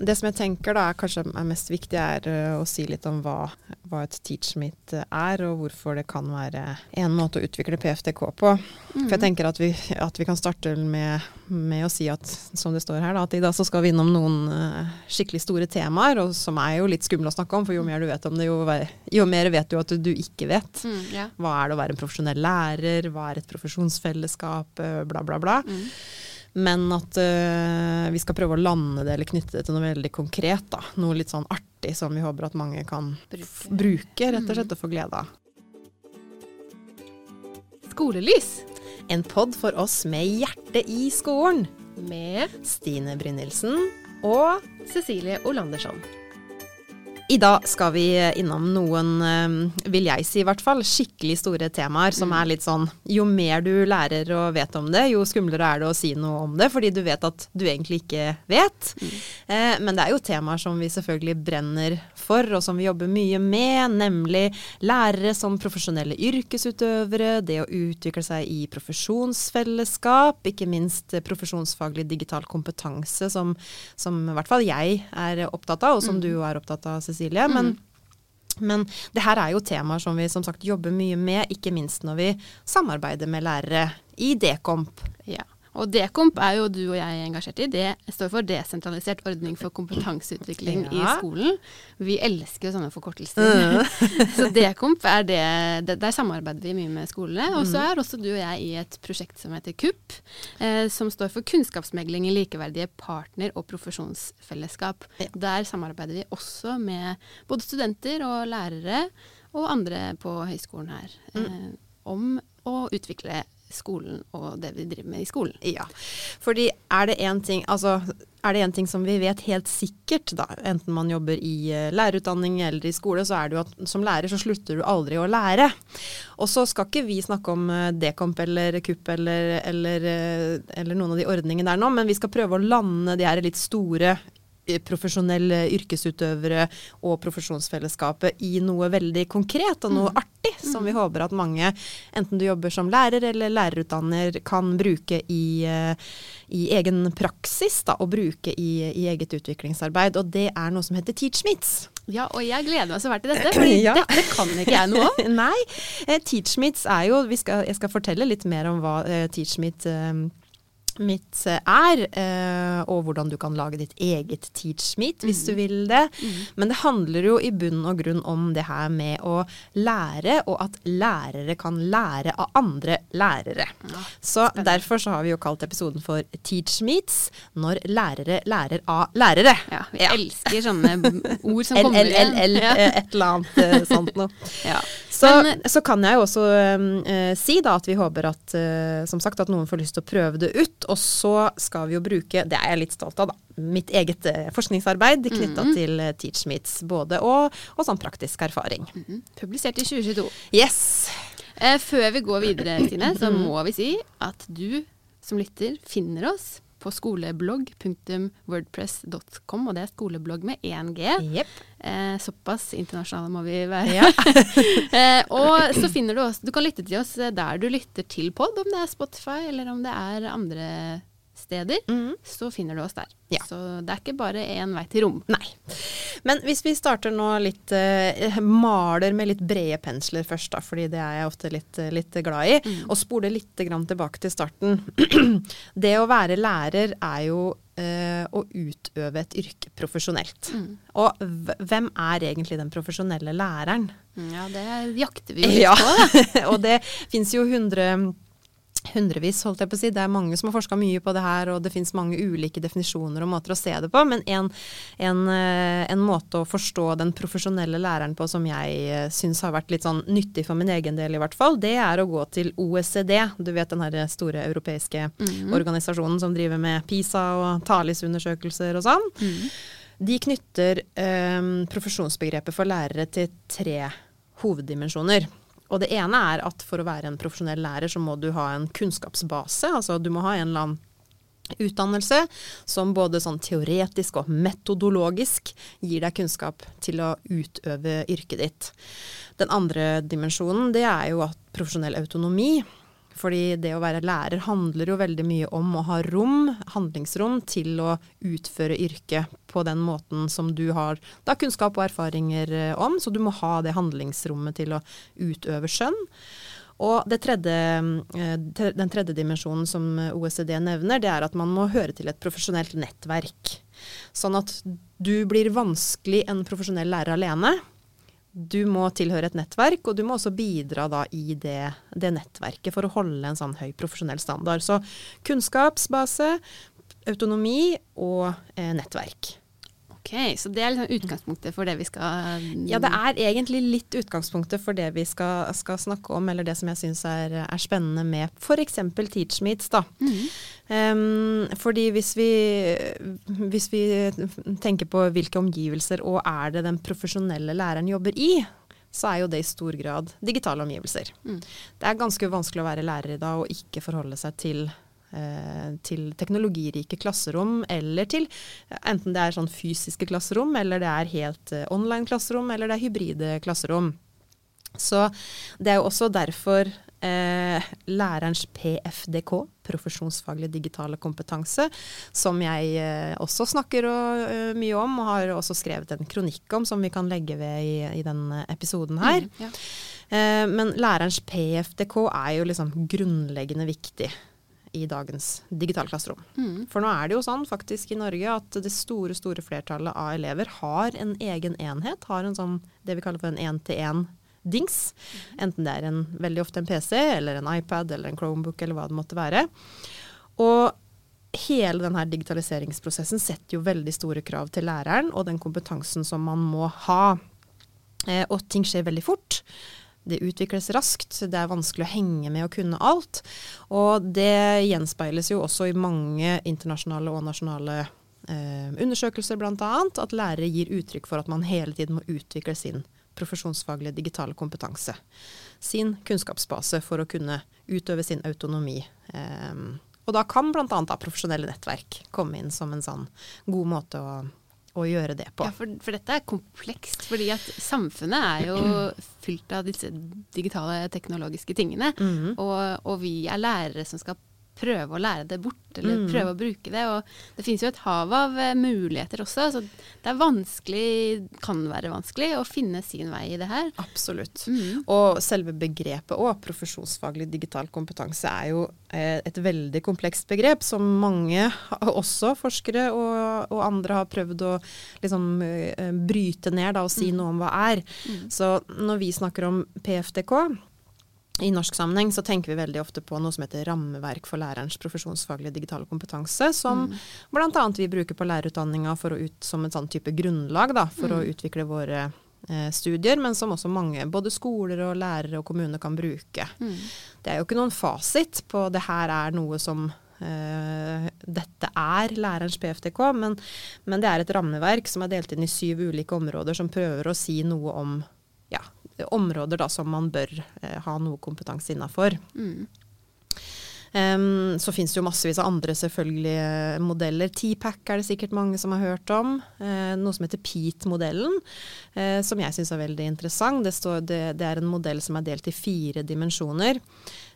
Det som jeg tenker da er kanskje er mest viktig, er uh, å si litt om hva, hva et teachmeet er, og hvorfor det kan være en måte å utvikle PFTK på. Mm. For jeg tenker at vi, at vi kan starte med, med, å si at som det står her, da, at i dag så skal vi innom noen uh, skikkelig store temaer, og som er jo litt skumle å snakke om, for jo mer du vet om det, jo, jo mer vet du at du, ikke vet. Mm, yeah. Hva er det å være en profesjonell lærer, hva er et profesjonsfellesskap, bla, bla, bla. Mm. Men at uh, vi skal prøve å lande det eller knytte det til noe veldig konkret. Da. Noe litt sånn artig som vi håper at mange kan bruke, bruke rett og slett, og få glede av. Skolelys. En pod for oss med hjertet i skolen. Med Stine Brynildsen og Cecilie Olandersson. I dag skal vi innom noen, eh, vil jeg si i hvert fall, skikkelig store temaer som er litt sånn Jo mer du lærer og vet om det, jo skumlere er det å si noe om det, fordi du vet at du egentlig ikke vet. Mm. Eh, men det er jo temaer som vi selvfølgelig brenner for, og som vi jobber mye med, nemlig lærere som profesjonelle yrkesutøvere, det å utvikle seg i profesjonsfellesskap, ikke minst profesjonsfaglig digital kompetanse, som, som i hvert fall jeg er opptatt av, og som mm. du er opptatt av, Cecilie. Cecilie. Men, mm. men det her er jo temaer som vi som sagt jobber mye med, ikke minst når vi samarbeider med lærere i Dekomp. Ja. Og Dekomp er jo du og jeg engasjert i. Det står for Desentralisert ordning for kompetanseutvikling ja. i skolen. Vi elsker jo sånne forkortelser. Mm. så Dekomp er det, det, Der samarbeider vi mye med skolene. Og så mm. er også du og jeg i et prosjekt som heter KUP, eh, som står for Kunnskapsmegling i likeverdige partner- og profesjonsfellesskap. Ja. Der samarbeider vi også med både studenter og lærere og andre på høyskolen her mm. eh, om å utvikle skolen og det vi driver med i skolen. Ja, fordi er det én ting altså ting som vi vet helt sikkert, da, enten man jobber i uh, lærerutdanning eller i skole, så er det jo at som lærer så slutter du aldri å lære. Og så skal ikke vi snakke om uh, Dekomp eller KUP eller, eller, uh, eller, noen av de ordningene der nå, men vi skal prøve å lande de her litt store profesjonelle yrkesutøvere og profesjonsfellesskapet i noe veldig konkret og noe mm. artig, som vi mm. håper at mange, enten du jobber som lærer eller lærerutdanner, kan bruke i, uh, i egen praksis da, og bruke i, i, eget utviklingsarbeid. Og det er noe som heter TeachMeets. Ja, og jeg gleder meg så fælt til dette, for ja. dette kan ikke jeg noe om. Nei, Teach TeachMeets er jo skal, Jeg skal fortelle litt mer om hva Teach TeachMeet eh, mitt eh, er, eh, og hvordan du kan lage ditt eget teach-meet hvis mm. du vil det. Mm. Men det handler jo i bunn og grunn om det her med å lære, og at lærere kan lære av andre lærere. Ja, så derfor så har vi jo kalt episoden for Teach Meets, når lærere lærer av lærere. Ja, vi ja. elsker sånne ord som kommer igjen. LLL. Eh, et eller annet sånt noe. ja. Så, Men, så, kan jeg jo også uh, si da at vi håper at, uh, som sagt, at noen får lyst til å prøve det ut. Og så skal vi jo bruke, det er jeg litt stolt av, da, mitt eget eh, forskningsarbeid knytta mm -hmm. til eh, TeachMeets. Både og, og sånn praktisk erfaring. Mm -hmm. Publisert i 2022. Yes. Eh, før vi går videre, Stine, så mhm. må vi si at du som lytter finner oss på skoleblogg.wordpress.com, og det er skoleblogg med 1G. Yep. Eh, såpass internasjonale må vi være. Ja. eh, og så finner du oss Du kan lytte til oss der du lytter til pod, om det er Spotify eller om det er andre steder, mm. så finner du oss der. Ja. Så det er ikke bare én vei til rom. Nei. Men hvis vi starter nå litt uh, Maler med litt brede pensler først, da, fordi det er jeg ofte litt, eh, litt glad i. Mm. Og spoler litt tilbake til starten. det å være lærer er jo uh, å utøve et yrke profesjonelt. Mm. Og hvem er egentlig den profesjonelle læreren? Ja, det jakter vi jo litt ja. på. og det fins jo hundre hundrevis, holdt jeg på å si. Det er mange som har forska mye på det her, og det fins mange ulike definisjoner og måter å se det på. Men en, en, eh, en måte å forstå den profesjonelle læreren på som jeg eh, syns har vært litt sånn nyttig for min egen del, i hvert fall, det er å gå til OECD. Du vet den her store europeiske mm -hmm. organisasjonen som driver med PISA og TALIS-undersøkelser og sånn. Mm. De knytter eh, profesjonsbegrepet for lærere til tre hoveddimensjoner. Og det ene er at for å være en profesjonell lærer, så må du ha en kunnskapsbase. Altså du må ha en eller annen utdannelse som både sånn teoretisk og metodologisk gir deg kunnskap til å utøve yrket ditt. Den andre dimensjonen det er jo at profesjonell autonomi. Fordi det å være lærer handler jo veldig mye om å ha rom, handlingsrom, til å utføre yrket på den måten som du har da kunnskap og erfaringer eh, om. Så du må ha det handlingsrommet til å utøve skjønn. Og tredje, eh, den tredje dimensjonen som OECD nevner, det er at man må høre til et profesjonelt nettverk. Sånn at du blir vanskelig en profesjonell lærer alene du må tilhøre et nettverk, og du må også bidra da i det, det, nettverket for å holde en sånn høy profesjonell standard. Så kunnskapsbase, autonomi og eh, nettverk. Ok, Så det er liksom utgangspunktet for det vi skal Ja, det er egentlig litt utgangspunktet for det vi skal, skal snakke om, eller det som jeg syns er, er, spennende med f.eks. TeachMeets. da. Mm. Um, fordi hvis vi, hvis vi tenker på hvilke omgivelser og er det den profesjonelle læreren jobber i, så er jo det i stor grad digitale omgivelser. Mm. Det er ganske vanskelig å være lærer i dag og ikke forholde seg til til teknologirike klasserom, eller til enten det er sånn fysiske klasserom, eller det er helt eh, online klasserom, eller det er hybride klasserom. Så det er jo også derfor eh, lærerens PFDK, profesjonsfaglig digitale kompetanse, som jeg eh, også snakker og, uh, mye om, og har også skrevet en kronikk om, som vi kan legge ved i, i denne episoden her. Mm, ja. eh, men lærerens PFDK er jo liksom grunnleggende viktig i dagens digitalklasserom. Mm. For nå er det jo sånn faktisk i Norge at det store store flertallet av elever har en egen enhet. Har en sånn det vi kaller for en én-til-én-dings. Mm. Enten det er en, veldig ofte en PC eller en iPad eller en Chromebook eller hva det måtte være. Og hele denne digitaliseringsprosessen setter jo veldig store krav til læreren og den kompetansen som man må ha. Eh, og ting skjer veldig fort det utvikles raskt, det er vanskelig å henge med og kunne alt. Og det gjenspeiles jo også i mange internasjonale og nasjonale eh, undersøkelser bl.a. at lærere gir uttrykk for at man hele tiden må utvikle sin profesjonsfaglige digitale kompetanse. Sin kunnskapsbase for å kunne utøve sin autonomi. Eh, og da kan bl.a. profesjonelle nettverk komme inn som en sånn god måte å å gjøre det på. Ja, for, for, dette er komplekst. fordi at samfunnet er jo fylt av disse digitale teknologiske tingene. Mm -hmm. og, og, vi er lærere som skal prøve å lære det bort, eller mm. prøve å bruke det. Og det finnes jo et hav av uh, muligheter også, så det er vanskelig, kan være vanskelig, å finne sin vei i det her. Absolutt. Mm. Og selve begrepet òg, profesjonsfaglig digital kompetanse, er jo uh, et veldig komplekst begrep som mange, også forskere og, og andre, har prøvd å liksom uh, bryte ned da, og si mm. noe om hva er. Mm. Så når vi snakker om PFDK, i norsk sammenheng så tenker vi veldig ofte på noe som heter rammeverk for lærerens profesjonsfaglige digitale kompetanse, som mm. bl.a. vi bruker på lærerutdanninga som en sånn type grunnlag da, for mm. å utvikle våre eh, studier, men som også mange, både skoler og lærere og kommuner kan bruke. Mm. Det er jo ikke noen fasit på det her er noe som Uh, dette er lærerens PFTK, men, men, det er et rammeverk som er delt inn i syv ulike områder som prøver å si noe om områder da, som man bør eh, ha noe kompetanse innafor. Mm. Um, så finnes det jo massevis av andre selvfølgelige modeller. T-pack er det sikkert mange som har hørt om. Uh, noe som heter PEAT-modellen, uh, som jeg syns er veldig interessant. Det, står, det, det, er en modell som er delt i fire dimensjoner.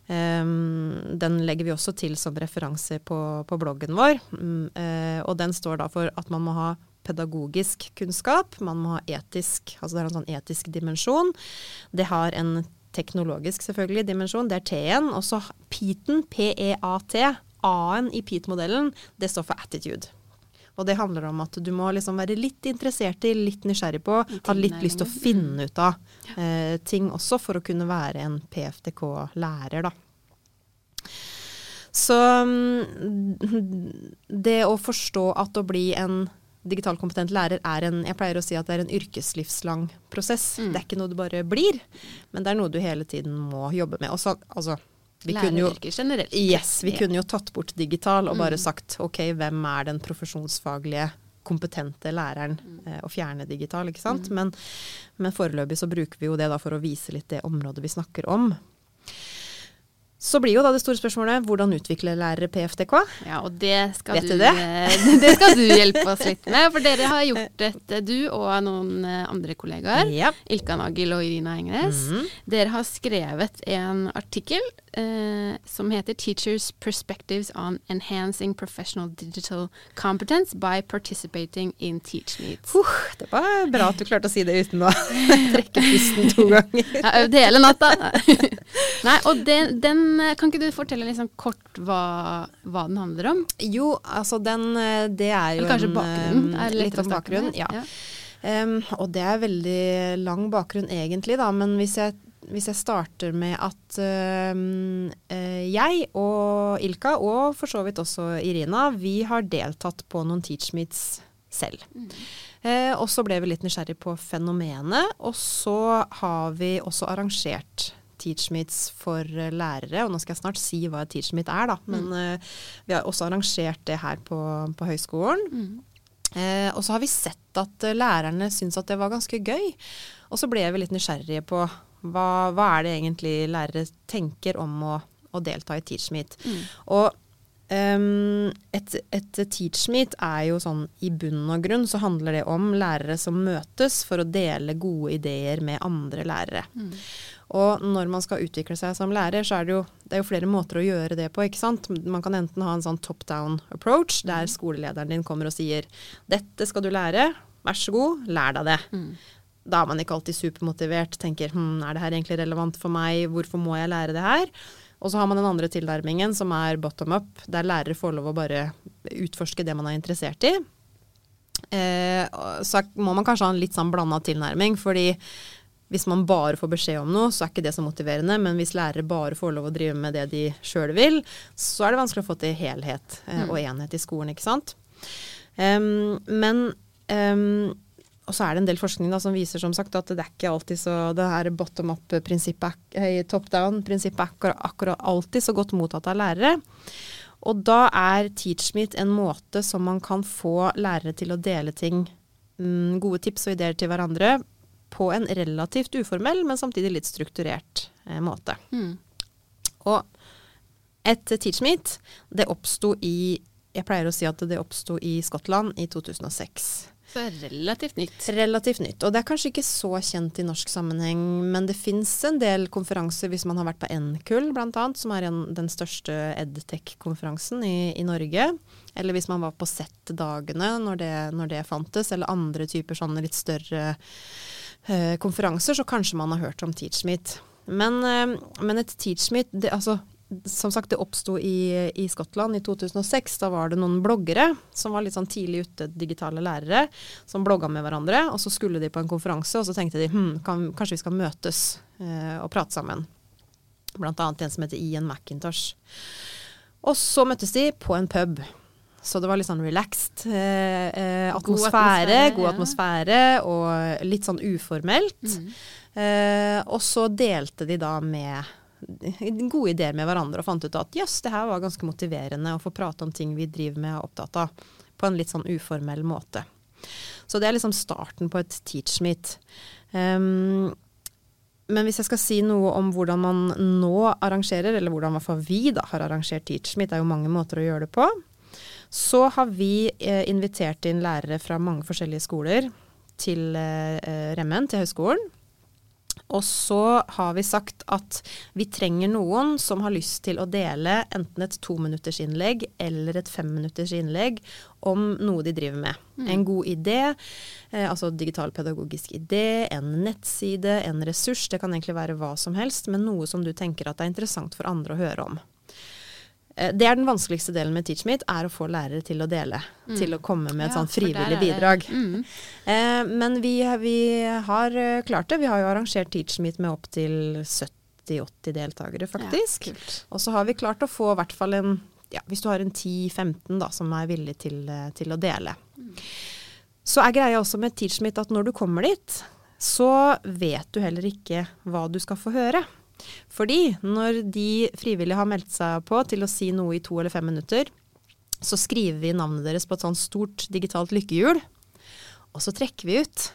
Um, den legger vi også til som referanse på, på bloggen vår. Um, uh, og den står da for at man må ha pedagogisk kunnskap, man må ha etisk, altså det er en sånn etisk dimensjon. Det har en teknologisk selvfølgelig dimensjon, det er T-en. Og så PEAT-en, P-E-A-T, A-en i PEAT-modellen, det står for attitude. Og det handler om at du må liksom være litt interessert i, litt nysgjerrig på, ha litt lyst til å finne ut av eh, ting også for å kunne være en PFTK-lærer, da. Så mm, det å forstå at å bli en digital kompetent lærer er en jeg pleier å si at det er en yrkeslivslang prosess. Mm. Det er ikke noe du bare blir, men det er noe du hele tiden må jobbe med. Også, altså, Læreryrker generelt. Yes, vi ja. kunne jo tatt bort digital og bare mm. sagt ok, hvem er den profesjonsfaglige kompetente læreren mm. eh, å fjerne digital, ikke sant. Mm. Men, men foreløpig så bruker vi jo det da for å vise litt det området vi snakker om. Så blir jo da det store spørsmålet hvordan utvikle lærere PFDK? Ja, og det skal, du, det? eh, det skal du hjelpe oss litt med. For dere har gjort dette, du og noen eh, andre kollegaer, Ja. Ilka Nagel og Irina Engnes, Mhm. dere har skrevet en artikkel eh, som heter 'Teachers Perspectives on Enhancing Professional Digital Competence by Participating in Teach Needs'. Uh, det var bra at du klarte å si det uten å trekke pusten to ganger. Jeg har øvd hele natta. Nei, og den, den Kan ikke du fortelle liksom kort hva, hva den handler om? Jo, altså den eh, Det er jo Eller kanskje en, bakgrunnen? eh, Er litt om bakgrunnen. Ja. Em, og det er veldig lang bakgrunn egentlig, da. Men hvis jeg, hvis jeg starter med at eh, jeg og Ilka, og for så vidt også Irina, vi har deltatt på noen teachmeets selv. Eh, og så ble vi litt nysgjerrig på fenomenet, og så har vi også arrangert teachmeets for eh, lærere. Og nå skal jeg snart si hva et teachmeet er, da. Men mm. vi har også arrangert det her på, på høyskolen. Mm. Eh, og så har vi sett at eh, lærerne syns at det var ganske gøy. Og så ble vi litt nysgjerrige på hva, hva er det egentlig lærere tenker om å, å delta i teachmeet. Mm. Og Um, et, et teachmeet er jo sånn i bunn og grunn så handler det om lærere som møtes for å dele gode ideer med andre lærere. Mm. Og når man skal utvikle seg som lærer, så er det jo, det er jo flere måter å gjøre det på. ikke sant? Man kan enten ha en sånn top down approach, der skolelederen din kommer og sier 'dette skal du lære, vær så god, lær deg det'. Mm. Da er man ikke alltid supermotivert, tenker hm, er det her egentlig relevant for meg, hvorfor må jeg lære det her? Og så har man den andre tilnærmingen som er bottom up, der lærere får lov å bare utforske det man er interessert i. Eh, så må man kanskje ha en litt sånn blanda tilnærming, fordi hvis man bare får beskjed om noe, så er ikke det så motiverende. Men hvis lærere bare får lov å drive med det de sjøl vil, så er det vanskelig å få til helhet eh, og enhet i skolen, ikke sant. Um, men um, og så er det en del forskning da, som viser som sagt at det er ikke alltid så det her bottom up-prinsippet, eh, top down-prinsippet er akkurat, akkurat alltid så godt mottatt av lærere. Og da er TeachMeet en måte som man kan få lærere til å dele ting, mm, gode tips og ideer til hverandre, på en relativt uformell, men samtidig litt strukturert eh, måte. Mm. Og et TeachMeet, det oppsto i Jeg pleier å si at det oppsto i Skottland i 2006. Så relativt nytt. Relativt nytt. Og det er kanskje ikke så kjent i norsk sammenheng, men det fins en del konferanser hvis man har vært på NKUL bl.a., som er en, den største edtech-konferansen i, i Norge. Eller hvis man var på SET-dagene når, det- når det fantes, eller andre typer sånne litt større eh, konferanser, så kanskje man har hørt om TeachMeet. Men, eh, men et TeachMeet, altså, som sagt, det oppsto i, i Skottland i 2006. Da var det noen bloggere som var litt sånn tidlig ute, digitale lærere, som blogga med hverandre. Og så skulle de på en konferanse, og så tenkte de hm, kan, kanskje vi skal møtes eh, og prate sammen. Blant annet en som heter Ian McIntosh. Og så møttes de på en pub. Så det var litt sånn relaxed eh, eh, atmosfære, atmosfære, god ja. atmosfære, og litt sånn uformelt. Mm. Eh, og så delte de da med gode ideer med hverandre og fant ut at jøss, det her var ganske motiverende å få prate om ting vi driver med og er opptatt av, på en litt sånn uformell måte. Så det er liksom starten på et teach-meet. Um, men hvis jeg skal si noe om hvordan man nå arrangerer, eller hvordan i hvert fall vi da har arrangert teach-meet, det er jo mange måter å gjøre det på, så har vi eh, invitert inn lærere fra mange forskjellige skoler til eh, eh, Remmen, til høyskolen. Og så har vi sagt at vi trenger noen som har lyst til å dele enten et tominutters innlegg eller et femminutters innlegg om noe de driver med. En god idé, eh, altså digitalpedagogisk idé, en nettside, en ressurs. Det kan egentlig være hva som helst, men noe som du tenker at er interessant for andre å høre om. Eh, Det er den vanskeligste delen med TeachMeet, er å få lærere til å dele. Til å komme med et Ja, sånn frivillig bidrag. Mm. Eh, men vi, vi har eh, klart det. Vi har jo arrangert TeachMeet med opptil 70-80 deltakere, faktisk. Ja, og så har vi klart å få i hvert fall en ja, Hvis du har en 10-15 da, som er villig til, eh, til å dele. Så er greia også med TeachMeet at når du kommer dit, så vet du heller ikke hva du skal få høre. Fordi når de frivillige har meldt seg på til å si noe i to eller fem minutter, så skriver vi navnet deres på et sånt stort digitalt lykkehjul, og så trekker vi ut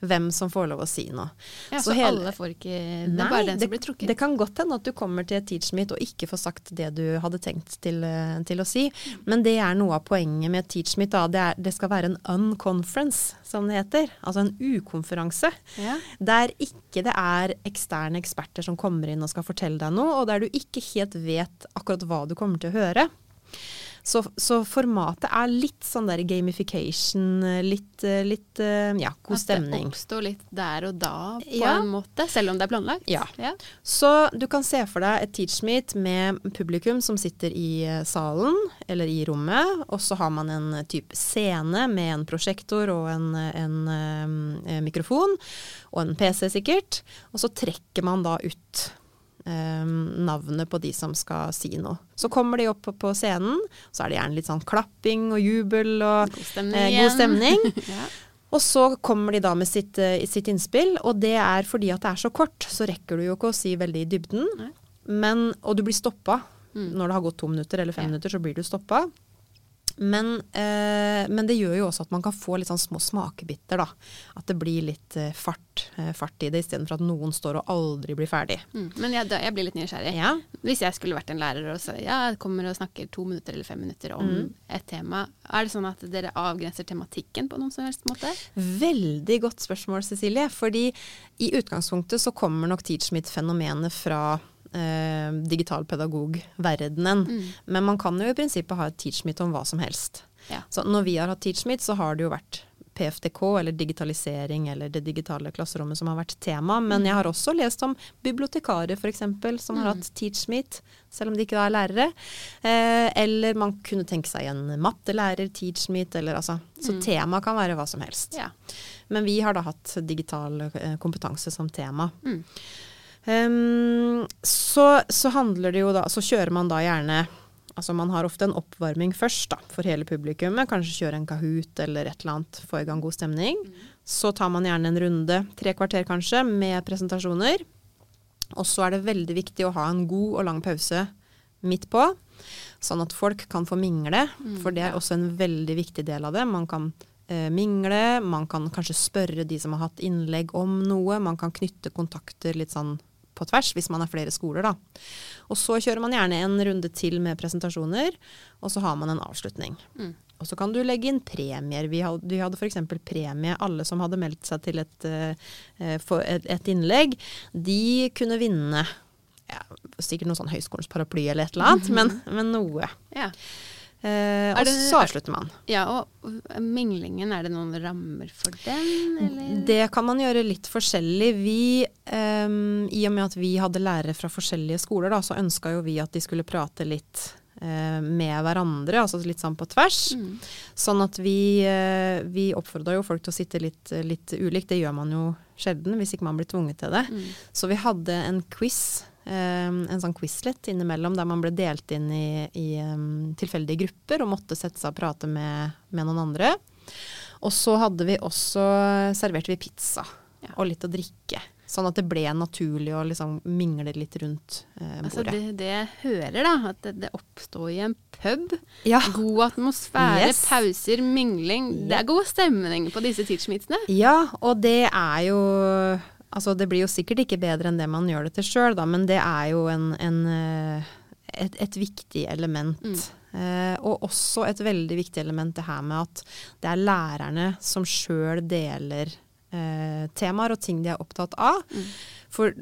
hvem som får lov å si noe. Ja, Så Så, hele- alle får ikke Det Nei, er bare den det, som blir trukket. det kan godt hende at du kommer til et teach-meet og ikke får sagt det du hadde tenkt til, eh, til å si. Men det er noe av poenget med et teach-meet. da. Det, er, det skal være en unconference, som det heter. Altså en ukonferanse. ja. Der ikke det er eksterne eksperter som kommer inn og skal fortelle deg noe, og der du ikke helt vet akkurat hva du kommer til å høre. Så, så formatet er litt sånn der gamification, litt, eh, litt eh, ja, god At det oppstår litt der og da, på Ja. en måte. Selv om det er planlagt. Ja. ja. Så du kan se for deg et teach-meet med publikum som sitter i eh, salen eller i rommet, og så har man en type scene med en prosjektor og en, en en mikrofon, og en PC sikkert, og så trekker man da ut eh, navnet på de som skal si noe. Så kommer de opp på- på scenen, så er det gjerne litt sånn klapping og jubel og God stemning. eh, god stemning. ja. Og så kommer de da med sitt, eh, sitt innspill, og det er fordi at det er så kort, så rekker du jo ikke å si veldig i dybden. Men, og du blir stoppa. Mm. Når det har gått to minutter eller fem Ja. minutter, så blir du stoppa. Men, eh, men det gjør jo også at man kan få litt sånn små smakebiter, da. At det blir litt eh, fart, eh, fart i det, istedenfor at noen står og aldri blir ferdig. Mm. Men jeg, jeg blir litt nysgjerrig. Ja. Hvis jeg skulle vært en lærer og så, ja, kommer og snakker to minutter eller fem minutter om Mm. et tema, er det sånn at dere avgrenser tematikken på noen som helst måte? Veldig godt spørsmål, Cecilie. Fordi i utgangspunktet så kommer nok TeachMeet-fenomenet fra eh, digitalpedagogverdenen. Mm. Men man kan jo i prinsippet ha et TeachMeet om hva som helst. Ja. Så når vi har hatt TeachMeet, så har det jo vært PFDK eller digitalisering eller det digitale klasserommet som har vært tema. Men jeg har også lest om bibliotekarer f.eks. som har hatt TeachMeet, selv om de ikke er lærere. Eh, eller man kunne tenke seg en mattelærer, TeachMeet, eller altså Så Mm. tema kan være hva som helst. Ja. Men vi har da hatt digital eh, kompetanse som tema. Mm. Ehm, så, så handler det jo da Så kjører man da gjerne Altså man har ofte en oppvarming først da, for hele publikummet. Kanskje kjøre en Kahoot eller et eller annet, få i gang god stemning. Så tar man gjerne en runde, tre kvarter kanskje, med presentasjoner. Og så er det veldig viktig å ha en god og lang pause midt på, sånn at folk kan få mingle. For det er også en veldig viktig del av det. Man kan eh, mingle, man kan kanskje spørre de som har hatt innlegg om noe. Man kan knytte kontakter litt sånn på tvers, hvis man er flere skoler, da. Og så kjører man gjerne en runde til med presentasjoner, og så har man en avslutning. Mm. Og så kan du legge inn premier. Vi hadde, vi hadde f.eks. premie. Alle som hadde meldt seg til et, eh, et, et innlegg, de kunne vinne ja, sikkert noe sånn høyskolens paraply eller et eller annet, men, men noe. Ja. Eh, og det- så avslutter man. ja, og minglingen, er det noen rammer for den, eller? Det kan man gjøre litt forskjellig. Vi, eh, I og med at vi hadde lærere fra forskjellige skoler, da, så ønska jo vi at de skulle prate litt eh, med hverandre, altså litt sånn på tvers. Mm. Sånn at vi, eh, vi oppfordra jo folk til å sitte litt, litt ulikt. Det gjør man jo sjelden hvis ikke man blir tvunget til det. Mm. Så vi hadde en quiz, en sånn quizlet innimellom, der man ble delt inn i, i em, tilfeldige grupper og måtte sette seg og prate med, med noen andre. Og så hadde vi også, serverte vi pizza Ja. og litt å drikke. Sånn at det ble naturlig å liksom mingle litt rundt eh, Altså bordet. det, det jeg hører, da, at det, det oppstår i en pub. ja. God atmosfære, Yes. pauser, mingling. Det er god stemning på disse teachmeetsene. Ja, og det er jo Altså, det blir jo sikkert ikke bedre enn det man gjør det til sjøl, da, men det er jo en, en, eh, et, et viktig element. Mm. Eh, og også et veldig viktig element det her med at det er lærerne som sjøl deler eh, temaer og ting de er opptatt av. Mm. For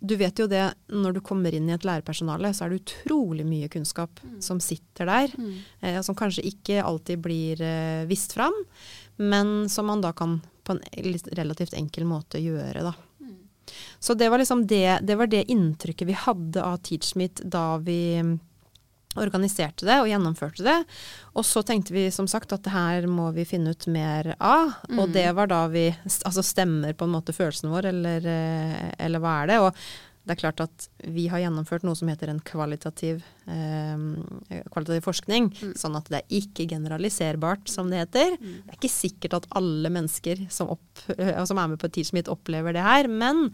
du vet jo det, når du kommer inn i et lærerpersonale, så er det utrolig mye kunnskap som sitter der. Mm. Eh, som kanskje ikke alltid blir eh, vist fram, men som man da kan på en relativt enkel måte gjøre. Da. Så det var liksom det, det var det inntrykket vi hadde av TeachMeet da vi mm, organiserte det og gjennomførte det. Og så tenkte vi som sagt at det her må vi finne ut mer av. Og Mm. det var da vi altså stemmer på en måte følelsen vår, eller, eh, eller hva er det? Og det er klart at vi har gjennomført noe som heter en kvalitativ, eh, kvalitativ forskning. Mm. Sånn at det er ikke generaliserbart, som det heter. Mm. Det er ikke sikkert at alle mennesker som, opp, eh, som er med på TeachMeet opplever det her, men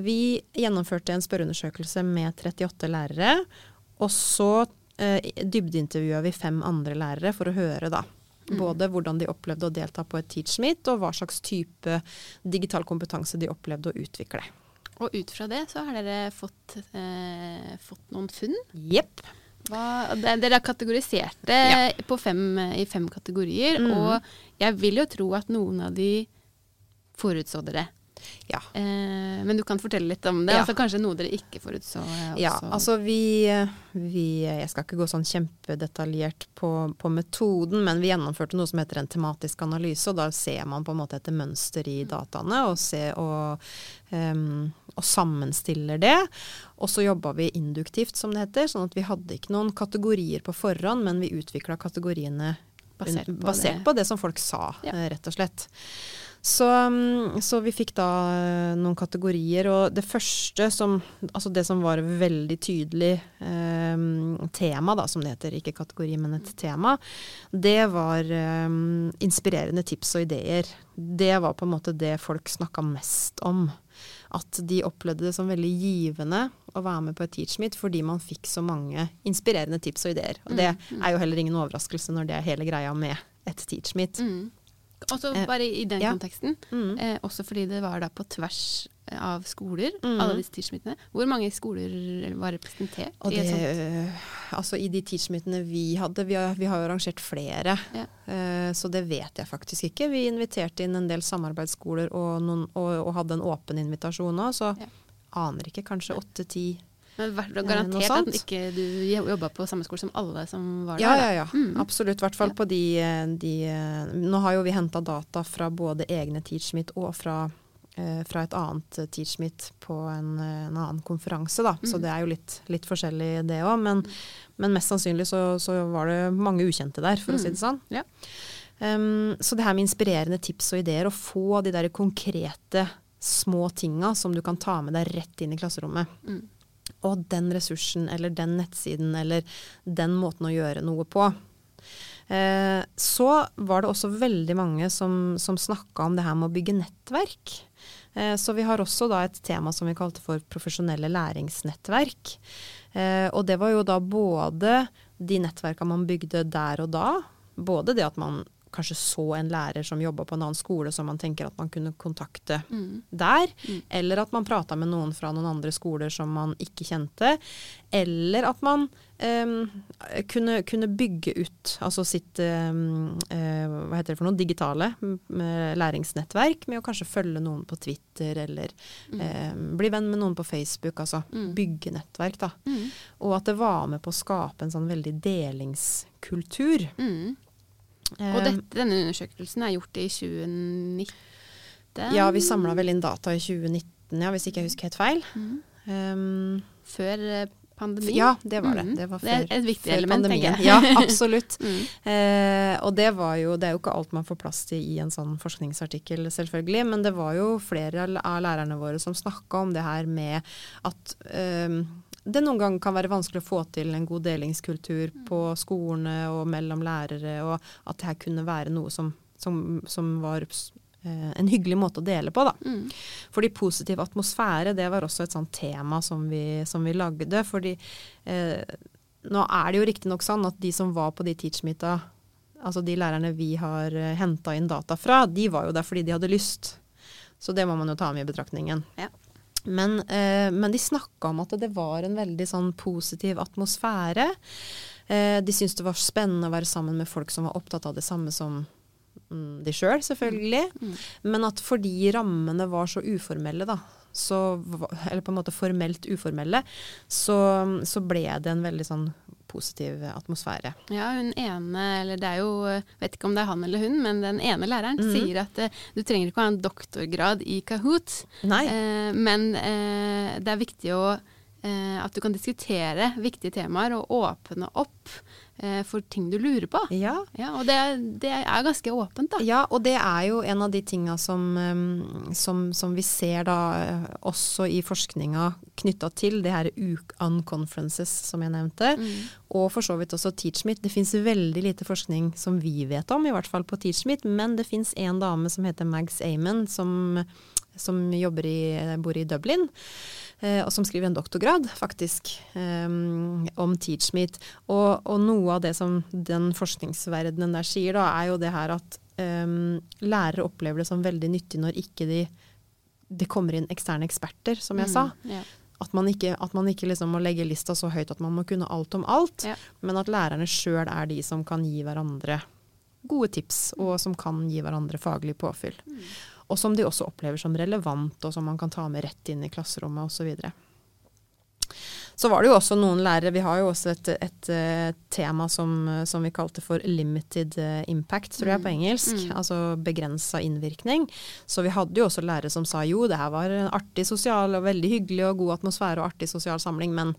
vi gjennomførte en spørreundersøkelse med 38 lærere, og så eh, dybdeintervjua vi fem andre lærere for å høre da Mm. Både hvordan de opplevde å delta på et Teachmeet, og hva slags type digital kompetanse de opplevde å utvikle. Og ut fra det så har dere fått, eh, fått noen funn? Jepp. Dere har kategorisert det ja. fem, i fem kategorier, mm. og jeg vil jo tro at noen av de forutså dere. Ja. Eh, men du kan fortelle litt om det. Ja. Altså Kanskje noe dere ikke forutså? Eh, ja, altså vi, vi, Jeg skal ikke gå sånn kjempedetaljert på, på, metoden, men vi gjennomførte noe som heter en tematisk analyse. og Da ser man på en måte etter mønster i dataene og, se, og, um, og sammenstiller det. Og så jobba vi induktivt, som det heter. sånn at vi hadde ikke noen kategorier på forhånd, men vi utvikla kategoriene basert, på, basert det. på, det. som folk sa, ja. Rett og slett. Så, mm, så, vi fikk da eh, noen kategorier, og det første som Altså det som var veldig tydelig eh, tema, da, som det heter. Ikke kategori, men et tema. Det var eh, inspirerende tips og ideer. Det var på en måte det folk snakka mest om. At de opplevde det som veldig givende å være med på et teachmeet fordi man fikk så mange inspirerende tips og ideer. Og det mm, mm. er jo heller ingen overraskelse når det er hele greia med et teachmeet. Mm. Også eh, bare i den konteksten. Mm. Eh, også fordi det var da på tvers av skoler, mm. alle disse teachmeetene. Hvor mange skoler var representert? Det, i, altså I de teachmeetene vi hadde, vi har, vi har jo arrangert flere, ja. uh, så det vet jeg faktisk ikke. Vi inviterte inn en del samarbeidsskoler og, noen, og, og hadde en åpen invitasjon òg, så ja. aner ikke. Kanskje åtte-ti men garantert at ikke du jobba på samme skole som alle som var ja, der? Ja, ja. Mm. Absolutt. I hvert fall ja. på de, de, Nå har jo vi henta data fra både egne Teachmeet og fra, eh, fra et annet Teachmeet på en, en, annen konferanse, da. Mm. Så det er jo litt, litt forskjellig det òg. Men, men, mest sannsynlig så, så, var det mange ukjente der, for mm. å si det sånn. Ja. Um, så det her med inspirerende tips og ideer, å få de der konkrete små tinga som du kan ta med deg rett inn i klasserommet. Mm og den ressursen eller den nettsiden eller den måten å gjøre noe på. Eh, så var det også veldig mange som, som snakka om det her med å bygge nettverk. Eh, så vi har også da et tema som vi kalte for profesjonelle læringsnettverk. Eh, og det var jo da både de nettverka man bygde der og da. Både det at man kanskje så en lærer som jobba på en annen skole som man tenker at man kunne kontakte mm. der. Mm. Eller at man prata med noen fra noen andre skoler som man ikke kjente. Eller at man um, kunne, kunne, bygge ut altså sitt um, uh, hva heter det for noe, digitale læringsnettverk med å kanskje følge noen på Twitter eller mm. um, bli venn med noen på Facebook. Altså mm. bygge nettverk, da. Mm. Og at det var med på å skape en sånn veldig delingskultur. Mm. Og dette, denne undersøkelsen er gjort i 2019? Ja, vi samla vel inn data i 2019, ja, hvis ikke jeg husker helt feil. Mm. Um, før eh, pandemien? Ja, det var det. Mm. Det, var før, det er et viktig element, tenker jeg. Ja, absolutt. mm. uh, og det var jo Det er jo ikke alt man får plass til i en sånn forskningsartikkel, selvfølgelig. Men det var jo flere av lærerne våre som snakka om det her med at um, det noen ganger kan være vanskelig å få til en god delingskultur på skolene og mellom lærere, og at det her kunne være noe som, som, som var eh, en hyggelig måte å dele på, da. Mm. Fordi positiv atmosfære, det var også et sånt tema som vi, som vi lagde. Fordi eh, nå er det jo riktignok sånn at de som var på de teachmeeta, altså de lærerne vi har eh, henta inn data fra, de var jo der fordi de hadde lyst. Så det må man jo ta med i betraktningen. Ja. Men, eh, men de snakka om at det var en veldig sånn positiv atmosfære. Eh, de syntes det var spennende å være sammen med folk som var opptatt av det samme som mm, de sjøl, selv, selvfølgelig. Mm. Mm. Men at fordi rammene var så uformelle, da, så, eller på en måte formelt uformelle, så, så ble det en veldig sånn positiv atmosfære. Ja, hun ene, eller det er jo, vet ikke om det er han eller hun, men den ene læreren mm. sier at uh, du trenger ikke å ha en doktorgrad i Kahoot, uh, men uh, det er viktig å, at du kan diskutere viktige temaer og åpne opp for ting du lurer på. Ja. ja og det, det, er ganske åpent, da. Ja, og det er jo en av de tinga som, som, som, vi ser da eh, også i forskninga knytta til det her UKAN-conferences som jeg nevnte. Mm. Og for så vidt også TeachMeet. Det fins veldig lite forskning som vi vet om, i hvert fall på TeachMeet, men det fins en dame som heter Mags Amon, som som i, bor i Dublin. Eh, og som skriver en doktorgrad, faktisk, um, om Teachmeet. Og, og, noe av det som den forskningsverdenen der sier, da, er jo det her at um, lærere opplever det som veldig nyttig når ikke de det kommer inn eksterne eksperter, som jeg mm, sa. Ja. At man ikke, at man ikke liksom må legge lista så høyt at man må kunne alt om alt, ja. men at lærerne sjøl er de som kan gi hverandre gode tips, og som kan gi hverandre faglig påfyll. Mm. Og som de også opplever som relevant, og som man kan ta med rett inn i klasserommet osv. Så var det jo også noen lærere Vi har jo også et, et, et eh, tema som, som, vi kalte for 'limited eh, impact', tror jeg på mm. engelsk. Mm. Altså begrensa innvirkning. Så vi hadde jo også lærere som sa jo, det her var en artig sosial og veldig hyggelig og god atmosfære og artig sosial samling, men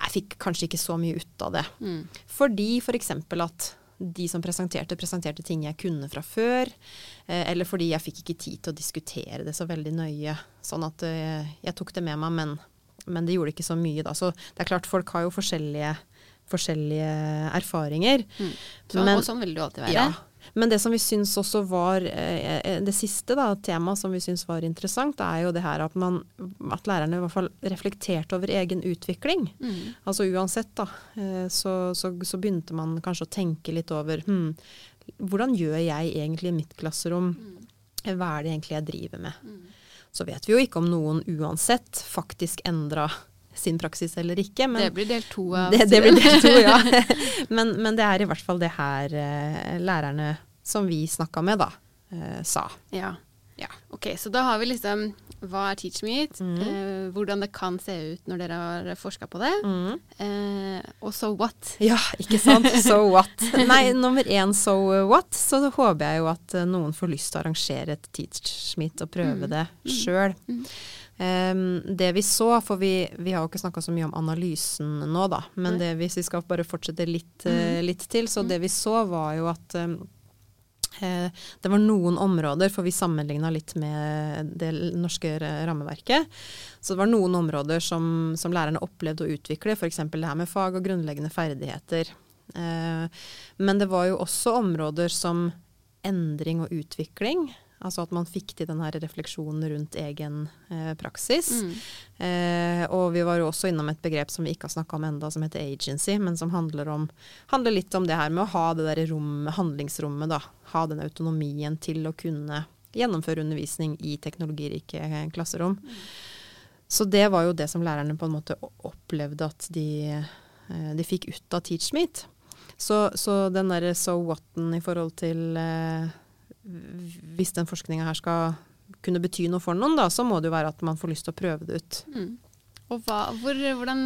jeg fikk kanskje ikke så mye ut av det. Mm. Fordi f.eks. For at de som presenterte, presenterte ting jeg kunne fra før. Eh, eller fordi jeg fikk ikke tid til å diskutere det så veldig nøye. Sånn at jeg tok det med meg, men men det gjorde ikke så mye da. Så det er klart, folk har jo forskjellige, forskjellige erfaringer. Mm. Så, men, og sånn vil det jo alltid være. Ja. Men det som vi syns også var eh, eh Det siste da, temaet som vi syns var interessant, er jo det her at, man, at lærerne i hvert fall reflekterte over egen utvikling. Mm. Altså uansett, da, eh, så, så, så, begynte man kanskje å tenke litt over hm, hvordan gjør jeg egentlig i mitt klasserom? Mm. Hva er det egentlig jeg driver med? Mm. Så vet vi jo ikke om noen uansett faktisk endra sin praksis eller ikke. Men det blir del to av det, det blir del to, ja. men, men, det er i hvert fall det her eh, lærerne som vi snakka med, da, eh, sa. Ja. ja. Ok, så da har vi liksom hva er TeachMeet? Mm. Eh, hvordan det kan se ut når dere har forska på det. Mm. Eh, og so what? Ja, ikke sant. So what. Nei, nummer én so what. Så håper jeg jo at eh, noen får lyst til å arrangere et TeachMeet og prøve mm. det sjøl. Um, det vi så, for vi, vi har jo ikke snakka så mye om analysen nå, da, men det, hvis vi skal bare fortsette litt, uh, litt til, så det vi så var jo at um, det var noen områder, for vi sammenligna litt med det norske rammeverket. Så det var noen områder som, som lærerne opplevde å utvikle, f.eks. det her med fag og grunnleggende ferdigheter. Eh, men det var jo også områder som endring og utvikling. Altså at man fikk til den her refleksjonen rundt egen eh, praksis. Mm. Eh, og vi var jo også innom et begrep som vi ikke har snakka om enda, som heter agency, men som handler, om, handler, litt om det her med å ha det der rom, handlingsrommet, da. Ha den autonomien til å kunne gjennomføre undervisning i teknologirike klasserom. Mm. Så det var jo det som lærerne på en måte opplevde at de, eh, de fikk ut av TeachMeet. Så, så den derre so what-en i forhold til eh, hvis den forskninga her skal kunne bety noe for noen, da, så må det jo være at man får lyst til å prøve det ut. Mm. Og hva, hvor, hvordan,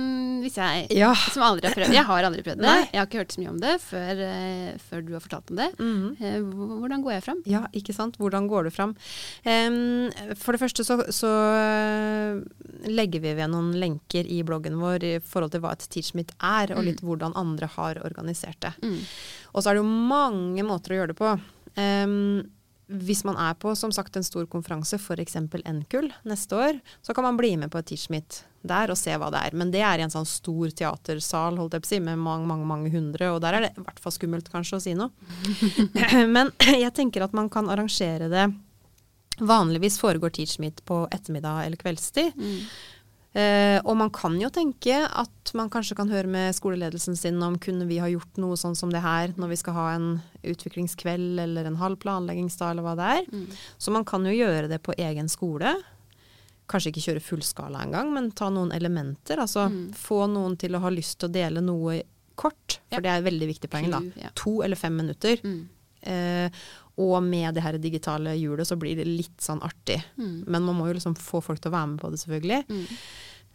hvis jeg ja. som aldri har prøvd Jeg har aldri prøvd det. Nei. Jeg har ikke hørt så mye om det før, uh, før du har fortalt om det. Mm hvordan går jeg fram? Ja, ikke sant. Hvordan går du fram? Um, for det første så, så uh, legger vi ved noen lenker i bloggen vår i forhold til hva et teachmeet er, og litt mm. hvordan andre har organisert det. Mm. Og så er det jo mange måter å gjøre det på. Um, hvis man er på som sagt en stor konferanse, f.eks. NKUL neste år, så kan man bli med på et Teachmeet der og se hva det er. Men det er i en sånn stor teatersal holdt jeg på å si, med mange, mange, mange hundre, og der er det i hvert fall skummelt kanskje å si noe. Men jeg tenker at man kan arrangere det Vanligvis foregår Teachmeet på ettermiddag eller kveldstid. Mm. Eh, og man kan jo tenke at man kanskje kan høre med skoleledelsen sin om kunne vi ha gjort noe sånn som det her når vi skal ha en utviklingskveld eller en halv planleggingsdag eller hva det er. Mm. Så man kan jo gjøre det på egen skole. Kanskje ikke kjøre fullskala engang, men ta noen elementer. Altså mm. få noen til å ha lyst til å dele noe kort, for ja. det er et veldig viktig poeng. da. Ja. To eller fem minutter. Mm. Eh, og med det her digitale hjulet så blir det litt sånn artig. Mm. Men man må jo liksom få folk til å være med på det, selvfølgelig. Mm.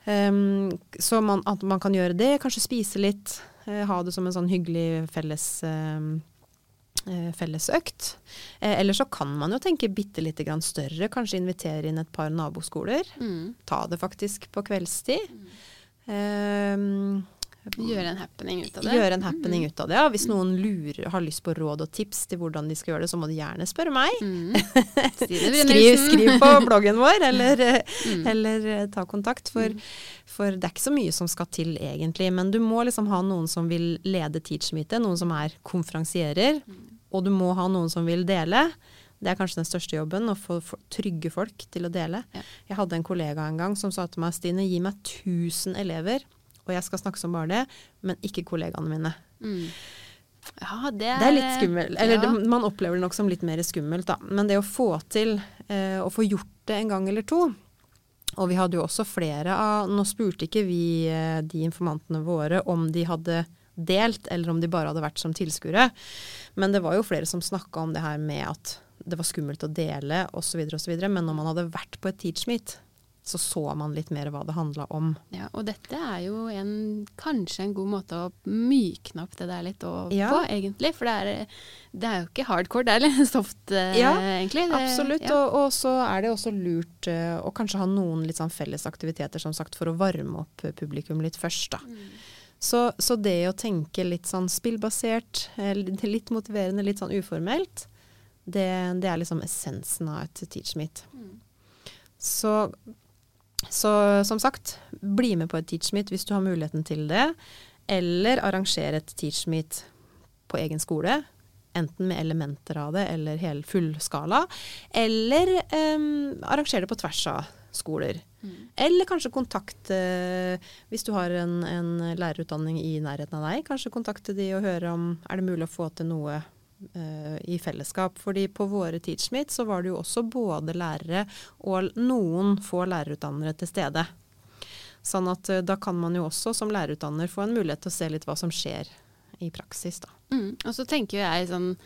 Um, så man, at man kan gjøre det, kanskje spise litt. Uh, ha det som en sånn hyggelig felles, uh, fellesøkt. Eh, eller så kan man jo tenke bitte lite grann større. Kanskje invitere inn et par naboskoler. Mm. Ta det faktisk på kveldstid. Um, Gjøre en happening ut av det. Gjøre en happening ut av det, ja. Hvis mm. noen lurer, har lyst på råd og tips til hvordan de skal gjøre det, så må de gjerne spørre meg. Mm. skriv, skriv, på bloggen vår, eller, mm. eller eh, ta kontakt. For, mm. for, det er ikke så mye som skal til egentlig. Men du må liksom ha noen som vil lede teachmeetet, noen som er konferansierer. Mm. Og du må ha noen som vil dele. Det er kanskje den største jobben, å få få trygge folk til å dele. Ja. Jeg hadde en kollega en gang som sa til meg, Stine, gi meg 1000 elever, og jeg skal snakke som bare det, men ikke kollegaene mine. Mm. Ja, det er Det er litt skummelt. Eller ja. det, man opplever det nok som litt mer skummelt, da. Men det å få til eh, å få gjort det en gang eller to Og vi hadde jo også flere av Nå spurte ikke vi eh, de informantene våre om de hadde delt, eller om de bare hadde vært som tilskuere. Men det var jo flere som snakka om det her med at det var skummelt å dele osv. osv. Men når man hadde vært på et teachmeet, så så man litt mer hva det handla om. Ja, og dette er jo en, kanskje en god måte å mykne opp det der litt over Ja. på, egentlig. For det er, det er jo ikke hardcore, det er litt soft, eh, Ja, egentlig. Det, Absolutt. Ja. Og, og så er det også lurt eh, å kanskje ha noen litt sånn felles aktiviteter som sagt, for å varme opp eh, publikum litt først. da. Så, så det å tenke litt sånn spillbasert, eh, litt motiverende, litt sånn uformelt, det, det er liksom essensen av et teach meet. Så, så som sagt, bli med på et teach meet hvis du har muligheten til det. Eller arrangere et teach meet på egen skole. Enten med elementer av det eller hel fullskala. Eller eh, arrangere det på tvers av skoler. Eller kanskje kontakte, hvis du har en, en lærerutdanning i nærheten av deg, kanskje kontakte de og høre om er det mulig å få til noe eh, i fellesskap. Fordi på våre TeachMeet så var det jo også både lærere og noen få lærerutdannere til stede. Sånn at eh, da kan man jo også som lærerutdanner få en mulighet til å se litt hva som skjer i praksis, da. Mm. Og så tenker jeg sånn eh,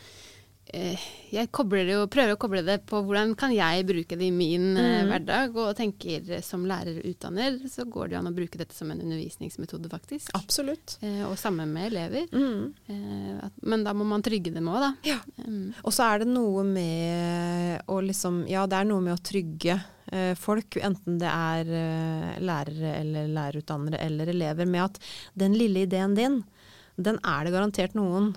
Jeg jo, prøver å koble det på hvordan kan jeg bruke det i min eh, Mm. hverdag, og tenker eh, som lærer og utdanner så går det jo an å bruke dette som en undervisningsmetode, faktisk. Absolutt. Eh, og sammen med elever. Mm. Eh, at, men da må man trygge dem òg, da. Ja. Mm. Og så er det noe med å liksom Ja, det er noe med å trygge eh, folk, enten det er eh, lærere eller lærerutdannere eller elever, med at den lille ideen din, den er det garantert noen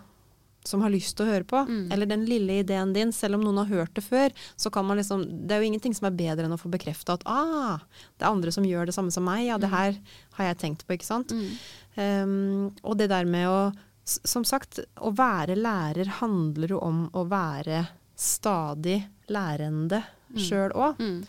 som har lyst til å høre på. Mm. Eller den lille ideen din, selv om noen har hørt det før, så kan man liksom Det er jo ingenting som er bedre enn å få bekrefta at ah, det er andre som gjør det samme som meg. Ja, det her har jeg tenkt på, ikke sant. Mm. Um, og det der med å Som sagt, å være lærer handler jo om å være stadig lærende Mm. sjøl òg. Mm.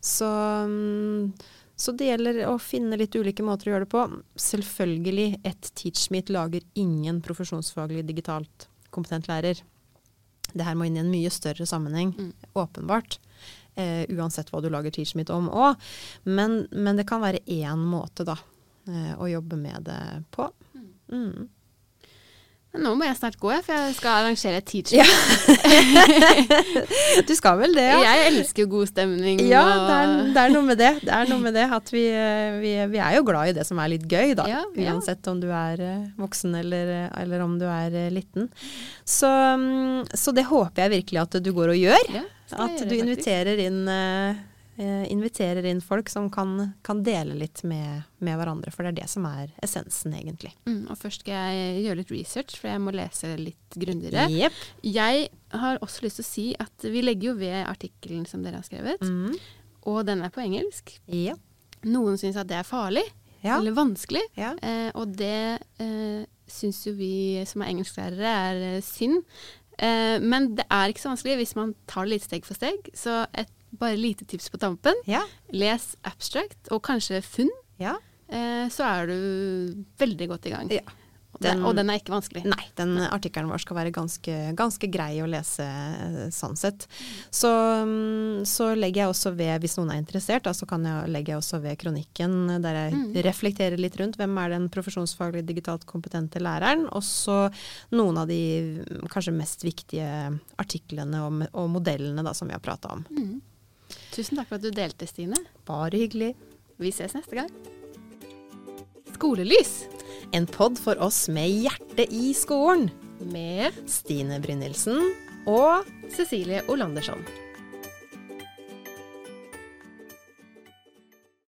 Så, um, så det gjelder å finne litt ulike måter å gjøre det på. Selvfølgelig, et teachmeet lager ingen profesjonsfaglig digitalt kompetent lærer. Det her må inn i en mye større sammenheng, Mm. åpenbart. Eh, uansett hva du lager teachmeet om òg. Men, men det kan være én måte, da, eh, å jobbe med det på. Mm. Nå må jeg snart gå, for jeg skal arrangere et teacher. Ja. Du skal vel det, ja? Jeg elsker jo god stemning. Ja, det er, det er noe med det. Det er noe med det at vi, eh, vi, vi er jo glad i det som er litt gøy, da. Ja, ja. Uansett om du er eh, voksen eller, eller om du er eh, liten. Så, mm, så det håper jeg virkelig at du går og gjør. At du inviterer inn, eh, eh, inviterer inn folk som kan, kan dele litt med, med hverandre. For det er det som er essensen, egentlig. Mm, og først skal jeg gjøre litt research, for jeg må lese litt grundigere. Yep. Jeg har også lyst til å si at vi legger jo ved artikkelen som dere har skrevet, Mm. og den er på engelsk. Yep. Noen syns at det er farlig Ja. eller vanskelig, Ja. eh, og det eh, syns jo vi som er engelsklærere er eh, synd. Eh, men det er ikke så vanskelig hvis man tar det litt steg for steg. Så et bare lite tips på tampen. Ja. Les abstract, og kanskje funn. ja. Eh, så er du veldig godt i gang. Ja. Den, og den er ikke vanskelig. Nei, den artikkelen vår skal være ganske, ganske grei å lese eh, sånn sett. Så, mm, så legger jeg også ved, hvis noen er interessert, da, så kan jeg, legger jeg også ved kronikken der jeg Mm. reflekterer litt rundt hvem er den profesjonsfaglig digitalt kompetente læreren, og så noen av de kanskje mest viktige artiklene og, og modellene da, som vi har prata om. Mm. Tusen takk for at du delte, Stine. Bare hyggelig. Vi ses neste gang. Skolelys En pod for oss med hjertet i skolen. med Stine Brynildsen og Cecilie Olandersson.